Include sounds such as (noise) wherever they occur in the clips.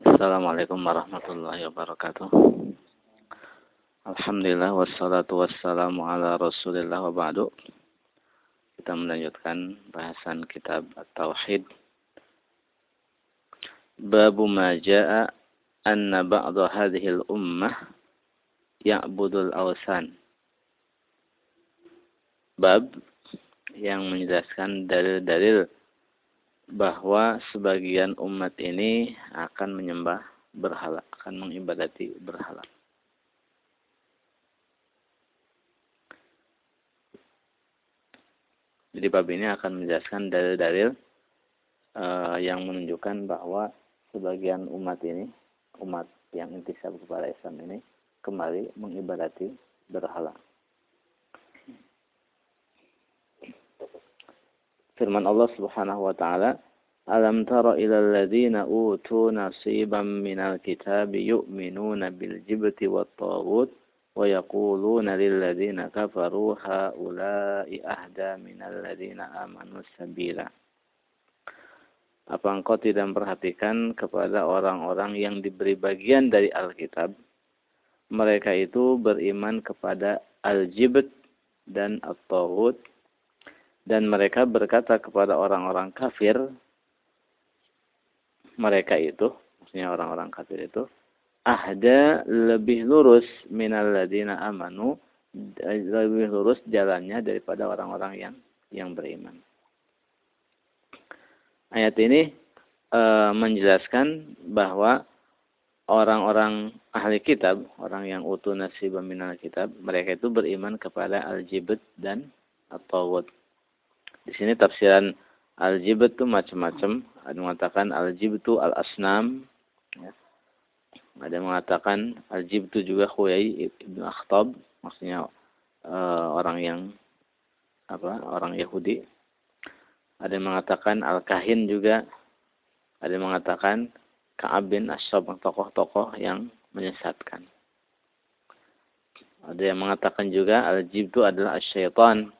Assalamualaikum warahmatullahi wabarakatuh. Alhamdulillah wassalatu wassalamu ala Rasulillah wa ba'du. Kita melanjutkan bahasan kitab At-Tauhid. Babu ma jaa anna ba'da hadhihi al-ummah ya'budul awsan. Bab yang menjelaskan dalil-dalil bahwa sebagian umat ini akan menyembah berhala, akan mengibadati berhala. Jadi bab ini akan menjelaskan dalil-dalil uh, yang menunjukkan bahwa sebagian umat ini, umat yang intisab kepada Islam ini, kembali mengibadati berhala. Firman Allah Subhanahu wa taala Alam tara ila alladhina utu nasiban minal kitabi yu'minuna bil jibti wat taghut wa yaquluna lil ladzina kafaru haula'i ahda minal ladzina amanu sabila Apa engkau tidak memperhatikan kepada orang-orang yang diberi bagian dari Alkitab? Mereka itu beriman kepada Al-Jibt dan At-Taghut dan mereka berkata kepada orang-orang kafir mereka itu maksudnya orang-orang kafir itu ahda lebih lurus minal ladina amanu lebih lurus jalannya daripada orang-orang yang yang beriman. Ayat ini e, menjelaskan bahwa orang-orang ahli kitab, orang yang utuh nasib minal kitab, mereka itu beriman kepada al-jibt dan at-tawud. Di sini tafsiran al-jibt itu macam-macam. Ada yang mengatakan al-jibt itu al-asnam. Ya. Ada yang mengatakan al-jibt itu juga Huyai ibn Akhtab. Maksudnya uh, orang yang apa orang Yahudi. Ada yang mengatakan al-kahin juga. Ada yang mengatakan Ka'ab bin Asyab, tokoh-tokoh yang menyesatkan. Ada yang mengatakan juga al-jibtu adalah asyaitan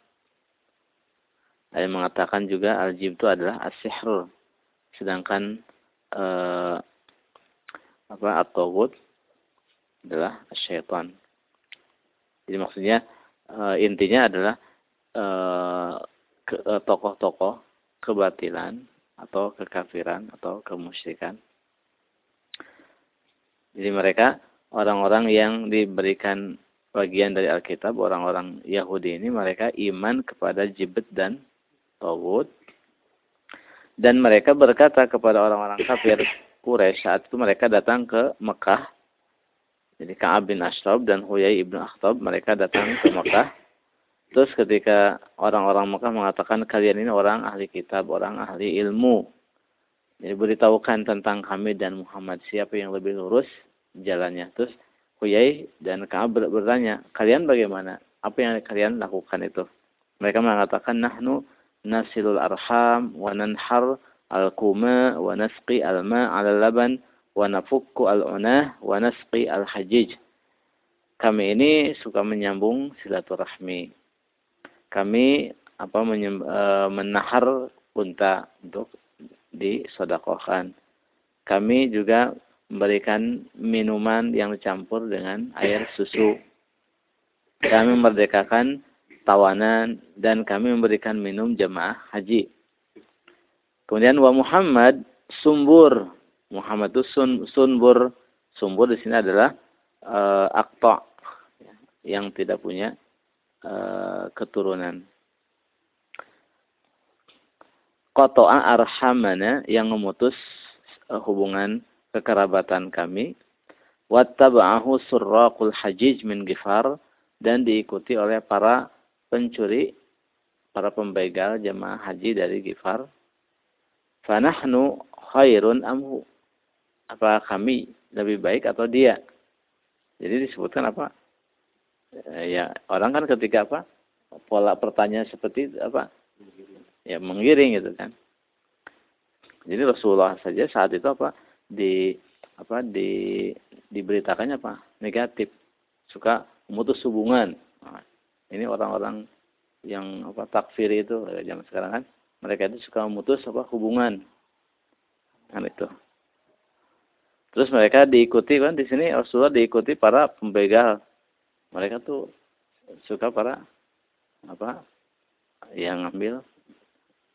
ada yang mengatakan juga al-jib itu adalah as-sihr. Sedangkan eh, apa at-taghut adalah syaitan. Jadi maksudnya eh, intinya adalah eh, eh, tokoh-tokoh kebatilan atau kekafiran atau kemusyrikan. Jadi mereka orang-orang yang diberikan bagian dari Alkitab, orang-orang Yahudi ini mereka iman kepada jibet dan Tawud. Dan mereka berkata kepada orang-orang kafir Quraisy saat itu mereka datang ke Mekah. Jadi Ka'ab bin Ashraf dan Huyai ibn Akhtab mereka datang ke Mekah. Terus ketika orang-orang Mekah mengatakan kalian ini orang ahli kitab, orang ahli ilmu. Jadi beritahukan tentang kami dan Muhammad siapa yang lebih lurus jalannya. Terus Huyai dan Ka'ab bertanya, kalian bagaimana? Apa yang kalian lakukan itu? Mereka mengatakan, nahnu nasilul arham wa nanhar al-kuma wa nasqi al-ma' al laban wa nafukku al-unah wa nasqi al-hajij. Kami ini suka menyambung silaturahmi. Kami apa menyem, e, menahar unta untuk disodakohkan. Kami juga memberikan minuman yang dicampur dengan air susu. Kami memerdekakan tawanan dan kami memberikan minum jemaah haji. Kemudian wa Muhammad sumbur. Muhammad itu sun, sunbur. Sumbur di sini adalah uh, akta yang tidak punya uh, keturunan. Qata'a arhamana yang memutus uh, hubungan kekerabatan kami. Wattaba'ahu surraqul hajij min gifar dan diikuti oleh para pencuri para pembegal jemaah haji dari Gifar. Fanahnu khairun amhu. Apa kami lebih baik atau dia? Jadi disebutkan apa? Eh, ya, orang kan ketika apa? Pola pertanyaan seperti itu apa? Ya, mengiring gitu kan. Jadi Rasulullah saja saat itu apa? Di apa di diberitakannya apa? Negatif. Suka memutus hubungan. Nah, ini orang-orang yang apa takfir itu zaman sekarang kan mereka itu suka memutus apa hubungan kan itu Terus mereka diikuti kan di sini Rasulullah diikuti para pembegal. Mereka tuh suka para apa yang ngambil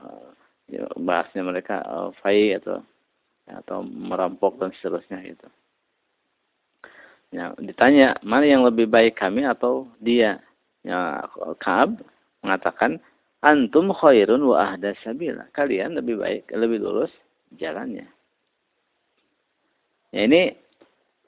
uh, ya, bahasnya mereka uh, fai atau atau merampok dan seterusnya gitu. Ya, ditanya mana yang lebih baik kami atau dia? Ya, Kaab mengatakan antum khairun wa ahda sabila. Kalian lebih baik, lebih lurus jalannya. Ya, ini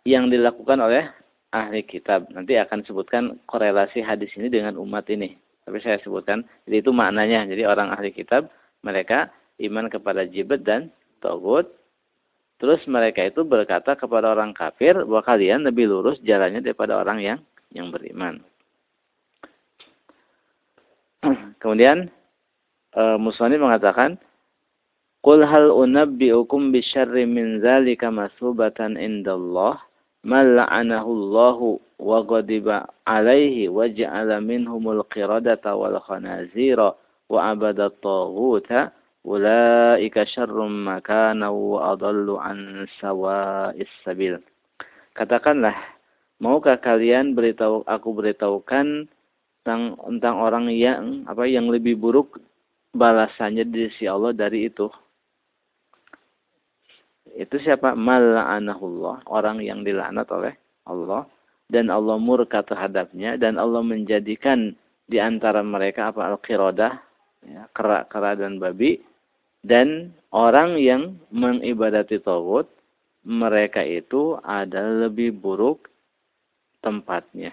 yang dilakukan oleh ahli kitab. Nanti akan sebutkan korelasi hadis ini dengan umat ini. Tapi saya sebutkan, jadi itu maknanya. Jadi orang ahli kitab, mereka iman kepada jibet dan togut. Terus mereka itu berkata kepada orang kafir bahwa kalian lebih lurus jalannya daripada orang yang yang beriman. (clears throat) Kemudian e, Musani mengatakan, Qul hal unabbi'ukum bisyarri min zalika masubatan indallah man la'anahu wa ghadiba alaihi wa ja'ala minhumul qiradata wal khanazira wa abada taghuta ulaika syarrum makana wa adallu an sawa'is sabil. Katakanlah maukah kalian beritahu aku beritahukan tentang tentang orang yang apa yang lebih buruk balasannya di sisi Allah dari itu itu siapa? Mal'anahullah. Orang yang dilaknat oleh Allah. Dan Allah murka terhadapnya. Dan Allah menjadikan di antara mereka apa? Al-Qirodah. Ya, kera-kera dan babi. Dan orang yang mengibadati Tawud. Mereka itu adalah lebih buruk tempatnya.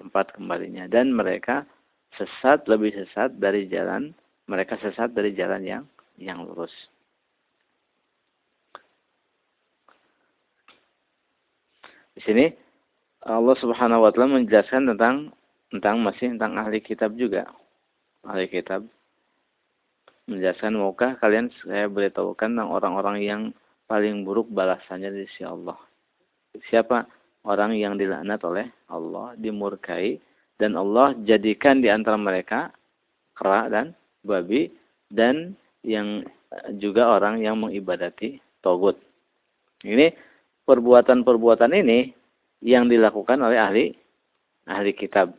Tempat kembalinya. Dan mereka sesat, lebih sesat dari jalan. Mereka sesat dari jalan yang yang lurus. Di sini Allah Subhanahu wa taala menjelaskan tentang tentang masih tentang ahli kitab juga. Ahli kitab menjelaskan maukah kalian saya beritahukan tentang orang-orang yang paling buruk balasannya di sisi Allah. Siapa orang yang dilaknat oleh Allah, dimurkai dan Allah jadikan di antara mereka kera dan babi dan yang juga orang yang mengibadati togut. Ini perbuatan-perbuatan ini yang dilakukan oleh ahli ahli kitab.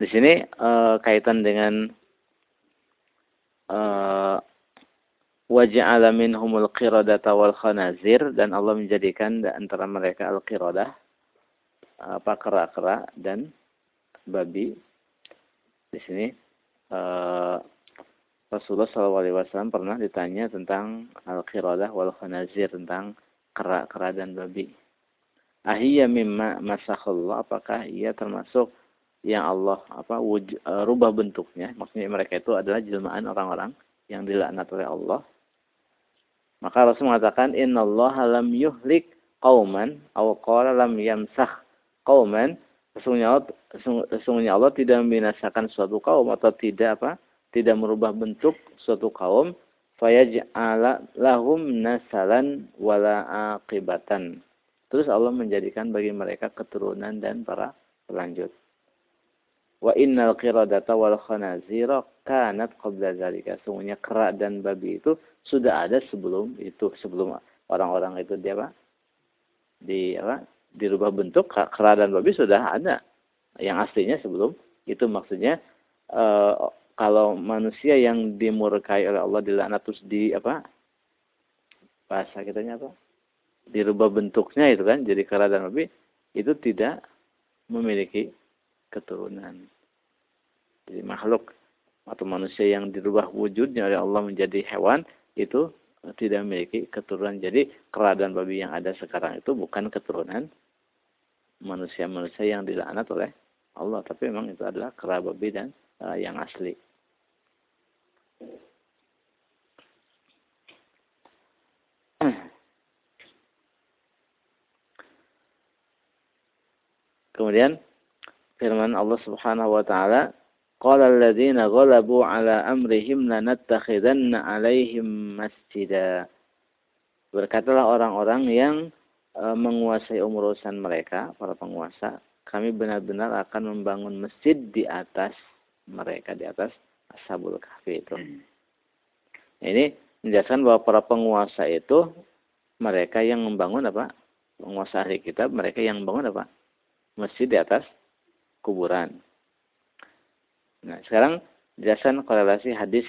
Di sini e, kaitan dengan e, waja'ala minhumul qiradata wal khanazir dan Allah menjadikan antara mereka al-qiradah apa kera-kera dan babi di sini uh, Rasulullah SAW pernah ditanya tentang al-qiradah wal khanazir tentang kera-kera dan babi. Ahiyya mimma masakhallah apakah ia termasuk yang Allah apa wuj, uh, rubah bentuknya. Maksudnya mereka itu adalah jelmaan orang-orang yang dilaknat oleh Allah. Maka Rasul mengatakan innallaha lam yuhlik qauman aw qala lam yamsakh qauman. Sesungguhnya Allah, sesungguhnya Allah tidak membinasakan suatu kaum atau tidak apa tidak merubah bentuk suatu kaum. Fayaj'ala lahum nasalan wala aqibatan. Terus Allah menjadikan bagi mereka keturunan dan para pelanjut wa innal qiradata wal khanazira kanat qabla zalika. Sesungguhnya kera dan babi itu sudah ada sebelum itu sebelum orang-orang itu dia apa? Di apa? Dirubah bentuk kera dan babi sudah ada. Yang aslinya sebelum itu maksudnya e, kalau manusia yang dimurkai oleh Allah dilaknat terus di apa? Bahasa kitanya apa? Dirubah bentuknya itu kan jadi kera dan babi itu tidak memiliki keturunan jadi makhluk atau manusia yang dirubah wujudnya oleh Allah menjadi hewan itu tidak memiliki keturunan. Jadi kera babi yang ada sekarang itu bukan keturunan manusia-manusia yang dilaknat oleh Allah, tapi memang itu adalah kera babi dan uh, yang asli. (clears throat) Kemudian firman Allah Subhanahu wa taala Qala alladhina ghalabu ala amrihim lanattakhidanna alaihim masjida. Berkatalah orang-orang yang e, menguasai urusan mereka, para penguasa, kami benar-benar akan membangun masjid di atas mereka di atas Ashabul Kahfi itu. Nah, ini menjelaskan bahwa para penguasa itu mereka yang membangun apa? Penguasa ahli kitab mereka yang membangun apa? Masjid di atas kuburan. Nah, sekarang jelasan korelasi hadis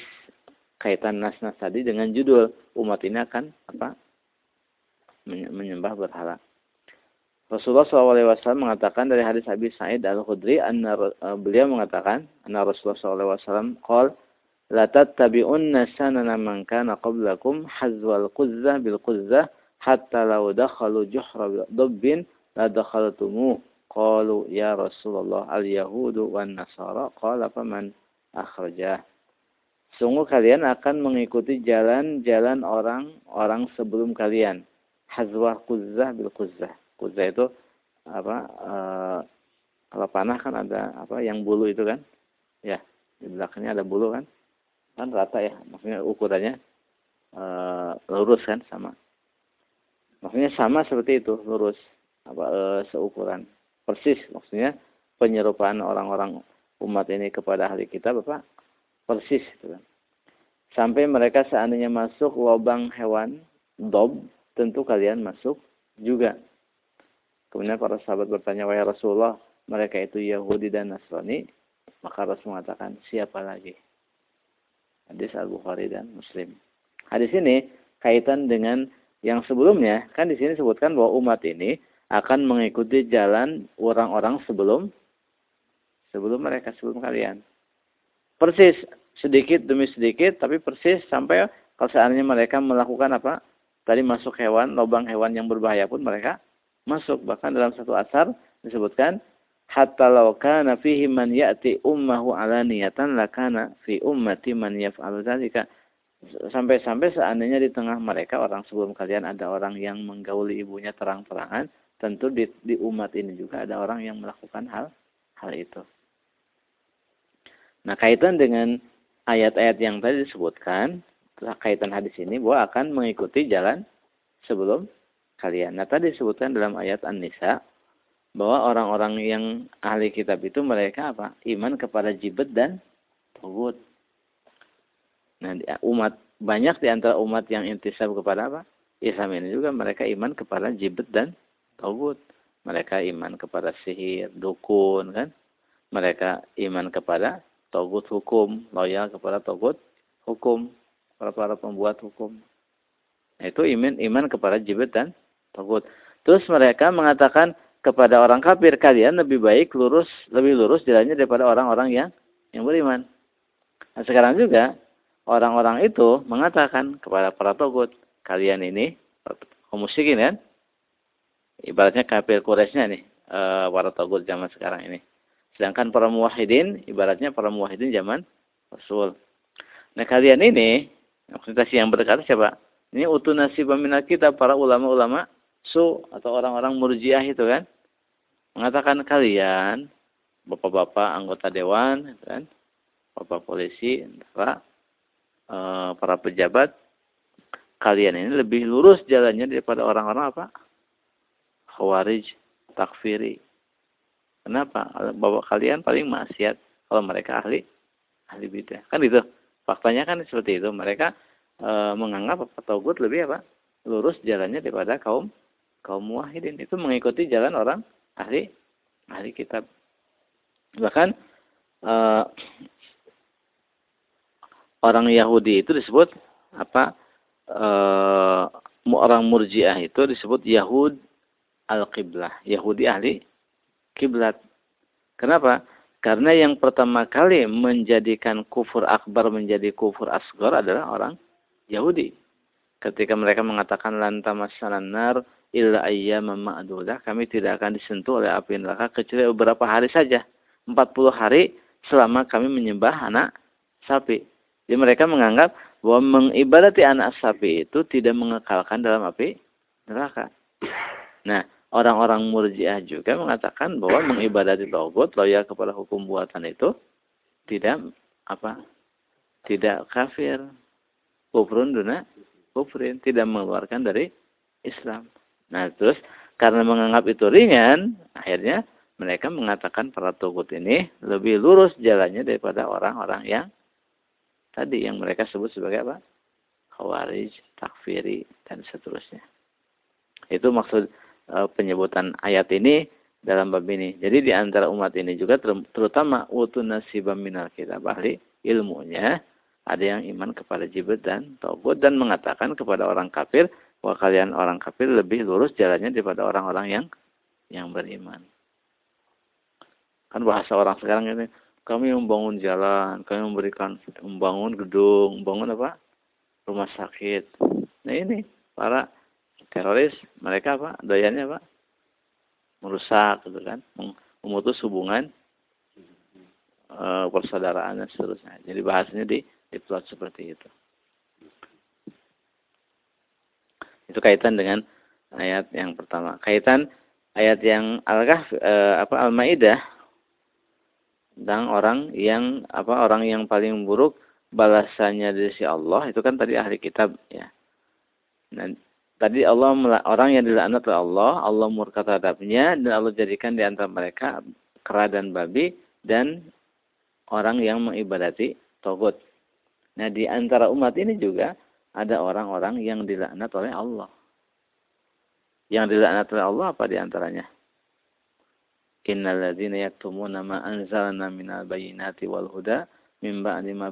kaitan nas-nas tadi dengan judul umat ini akan apa? menyembah berhala. Rasulullah SAW mengatakan dari hadis Abi Sa'id Al-Khudri, uh, beliau mengatakan, anna Rasulullah SAW qol, la tattabi'unna sanana man kana qablakum hazwal quzzah bil quzzah hatta law dakhalu juhra dubbin la dakhaltumu qalu ya Rasulullah al yahudu wan nasara qala faman akhrajah Sungguh kalian akan mengikuti jalan-jalan orang-orang sebelum kalian. Hazwah kuzzah bil kuzzah. Kuzzah itu apa? E, kalau panah kan ada apa? Yang bulu itu kan? Ya, di belakangnya ada bulu kan? Kan rata ya. Maksudnya ukurannya e, lurus kan sama. Maksudnya sama seperti itu, lurus. Apa e, seukuran. Persis maksudnya penyerupaan orang-orang umat ini kepada ahli kitab apa? persis gitu kan. Sampai mereka seandainya masuk lubang hewan dob, tentu kalian masuk juga. Kemudian para sahabat bertanya, wahai Rasulullah, mereka itu Yahudi dan Nasrani. Maka Rasul mengatakan, siapa lagi? Hadis Al-Bukhari dan Muslim. Hadis ini kaitan dengan yang sebelumnya, kan di sini disebutkan bahwa umat ini akan mengikuti jalan orang-orang sebelum sebelum mereka sebelum kalian. Persis sedikit demi sedikit tapi persis sampai kalau seandainya mereka melakukan apa? Tadi masuk hewan lubang hewan yang berbahaya pun mereka masuk. Bahkan dalam satu asar disebutkan hatta law kana fihi man ya'ti ummahu alaniyatan lakana fi ummati man yaf'alu dzalika. Sampai-sampai seandainya di tengah mereka orang sebelum kalian ada orang yang menggauli ibunya terang-terangan tentu di, di umat ini juga ada orang yang melakukan hal hal itu nah kaitan dengan ayat-ayat yang tadi disebutkan kaitan hadis ini bahwa akan mengikuti jalan sebelum kalian. Nah tadi disebutkan dalam ayat An-Nisa bahwa orang-orang yang ahli kitab itu mereka apa? Iman kepada jibet dan togut. Nah umat banyak di antara umat yang intisab kepada apa? Islam ini juga mereka iman kepada jibet dan togut. Mereka iman kepada sihir, dukun kan? Mereka iman kepada togut hukum, loyal kepada togut hukum, para para pembuat hukum. Nah, itu iman iman kepada jibet dan togut. Terus mereka mengatakan kepada orang kafir kalian lebih baik lurus lebih lurus jalannya daripada orang-orang yang yang beriman. Nah, sekarang juga orang-orang itu mengatakan kepada para togut kalian ini kaum kan ibaratnya kafir Quraisynya nih eh, para togut zaman sekarang ini Sedangkan para muwahhidin ibaratnya para muwahhidin zaman Rasul. Nah kalian ini maksudnya yang berkata siapa? Ini utu nasib kita para ulama-ulama su atau orang-orang murjiah itu kan mengatakan kalian bapak-bapak anggota dewan kan bapak polisi para, e, para pejabat kalian ini lebih lurus jalannya daripada orang-orang apa khawarij takfiri Kenapa? Bapak kalian paling maksiat kalau mereka ahli ahli bidah. Kan itu. Faktanya kan seperti itu. Mereka e, menganggap taugut lebih apa? Lurus jalannya daripada kaum kaum muwahhidin. Itu mengikuti jalan orang ahli ahli kitab. Bahkan e, orang Yahudi itu disebut apa? E, orang Murji'ah itu disebut Yahud al-Qiblah. Yahudi ahli kiblat. Kenapa? Karena yang pertama kali menjadikan kufur akbar menjadi kufur asgar adalah orang Yahudi. Ketika mereka mengatakan lantamas nar illa ayyam ma'dudah, kami tidak akan disentuh oleh api neraka kecuali beberapa hari saja. 40 hari selama kami menyembah anak sapi. Jadi mereka menganggap bahwa mengibadati anak sapi itu tidak mengekalkan dalam api neraka. Nah, orang-orang murjiah juga mengatakan bahwa mengibadati logot loyal kepada hukum buatan itu tidak apa tidak kafir kufrun duna kufrin tidak mengeluarkan dari Islam nah terus karena menganggap itu ringan akhirnya mereka mengatakan para togut ini lebih lurus jalannya daripada orang-orang yang tadi yang mereka sebut sebagai apa? Khawarij, takfiri, dan seterusnya. Itu maksud penyebutan ayat ini dalam bab ini. Jadi di antara umat ini juga terutama utun nasibam minal kita ahli ilmunya ada yang iman kepada Jibril dan Togut dan mengatakan kepada orang kafir bahwa kalian orang kafir lebih lurus jalannya daripada orang-orang yang yang beriman. Kan bahasa orang sekarang ini, kami membangun jalan, kami memberikan membangun gedung, membangun apa? Rumah sakit. Nah ini para teroris mereka apa? Dayanya apa? Merusak gitu kan, memutus hubungan e, persaudaraan dan seterusnya. Jadi bahasanya di diplot seperti itu. Itu kaitan dengan ayat yang pertama. Kaitan ayat yang Al-Kahf eh, apa Al-Maidah tentang orang yang apa orang yang paling buruk balasannya dari si Allah itu kan tadi ahli kitab ya. Dan tadi Allah orang yang dilaknat oleh Allah, Allah murka terhadapnya dan Allah jadikan di antara mereka kera dan babi dan orang yang mengibadati togut. Nah, di antara umat ini juga ada orang-orang yang dilaknat oleh Allah. Yang dilaknat oleh Allah apa di antaranya? Innal ladzina yaktumuna ma anzalna minal bayyinati wal huda min ba'di ma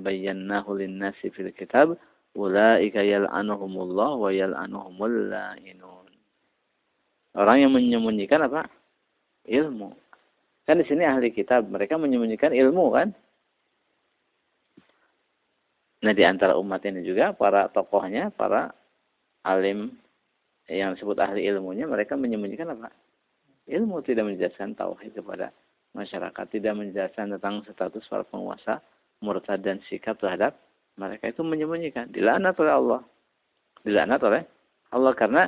fil kitab ulaika yal'anuhumullah wa yal'anuhumul la'inun. Orang yang menyembunyikan apa? Ilmu. Kan di sini ahli kitab, mereka menyembunyikan ilmu kan? Nah di antara umat ini juga para tokohnya, para alim yang disebut ahli ilmunya, mereka menyembunyikan apa? Ilmu tidak menjelaskan tauhid kepada masyarakat, tidak menjelaskan tentang status para penguasa, murtad dan sikap terhadap mereka itu menyembunyikan. Dilaknat oleh Allah. Dilaknat oleh Allah karena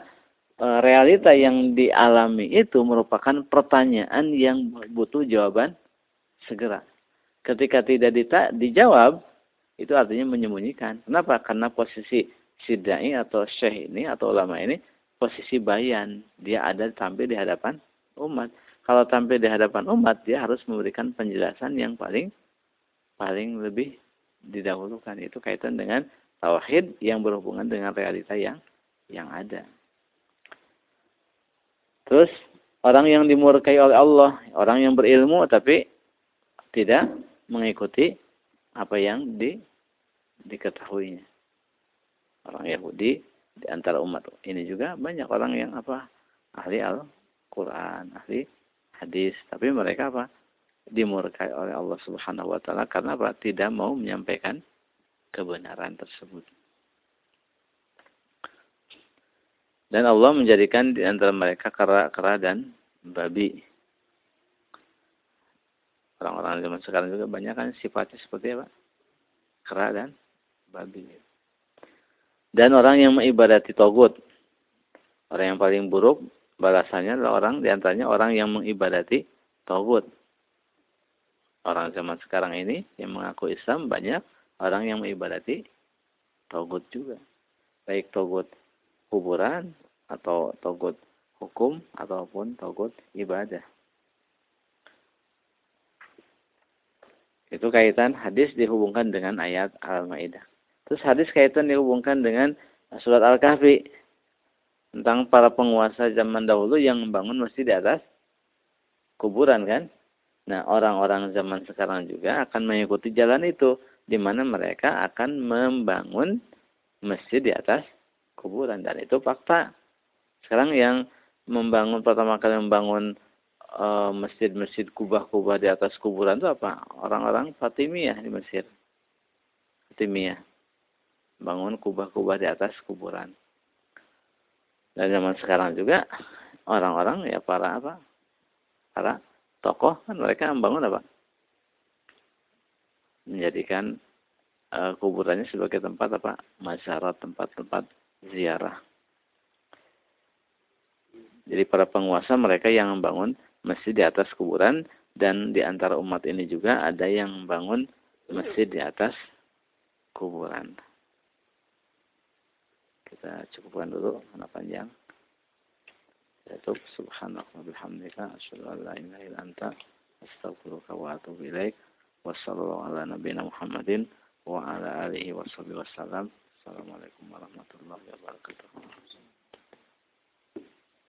e, realita yang dialami itu merupakan pertanyaan yang butuh jawaban segera. Ketika tidak dijawab, itu artinya menyembunyikan. Kenapa? Karena posisi sidai atau syekh ini atau ulama ini posisi bayan. Dia ada tampil di hadapan umat. Kalau tampil di hadapan umat, dia harus memberikan penjelasan yang paling paling lebih didahulukan. Itu kaitan dengan tauhid yang berhubungan dengan realita yang yang ada. Terus orang yang dimurkai oleh Allah, orang yang berilmu tapi tidak mengikuti apa yang di diketahuinya. Orang Yahudi di antara umat ini juga banyak orang yang apa ahli Al-Quran, ahli hadis, tapi mereka apa dimurkai oleh Allah Subhanahu Wa Taala karena apa tidak mau menyampaikan kebenaran tersebut. Dan Allah menjadikan di antara mereka kera-kera dan babi. Orang-orang zaman sekarang juga banyak kan sifatnya seperti apa? Kera dan babi. Dan orang yang mengibadati togut. Orang yang paling buruk balasannya adalah orang di antaranya orang yang mengibadati togut. Orang zaman sekarang ini yang mengaku Islam banyak orang yang mengibadati togut juga. Baik togut kuburan atau togut hukum ataupun togut ibadah. Itu kaitan hadis dihubungkan dengan ayat Al-Maidah. Terus hadis kaitan dihubungkan dengan surat Al-Kahfi tentang para penguasa zaman dahulu yang membangun masjid di atas kuburan kan. Nah, orang-orang zaman sekarang juga akan mengikuti jalan itu di mana mereka akan membangun masjid di atas kuburan dan itu fakta. Sekarang yang membangun pertama kali membangun eh, masjid-masjid kubah-kubah di atas kuburan itu apa? Orang-orang Fatimiyah di Mesir. Fatimiyah bangun kubah-kubah di atas kuburan. Dan zaman sekarang juga orang-orang ya para apa? Para tokoh kan mereka membangun apa? Menjadikan uh, kuburannya sebagai tempat apa? Masyarakat tempat-tempat ziarah. Jadi para penguasa mereka yang membangun masjid di atas kuburan dan di antara umat ini juga ada yang membangun masjid di atas kuburan kita cukupkan dulu karena panjang Saya subhanahu wa bihamdika asyhadu an la ilaha illa anta astaghfiruka wa atubu ilaik. Ala Muhammadin wa ala alihi washabihi wasallam. Assalamualaikum warahmatullahi wabarakatuh.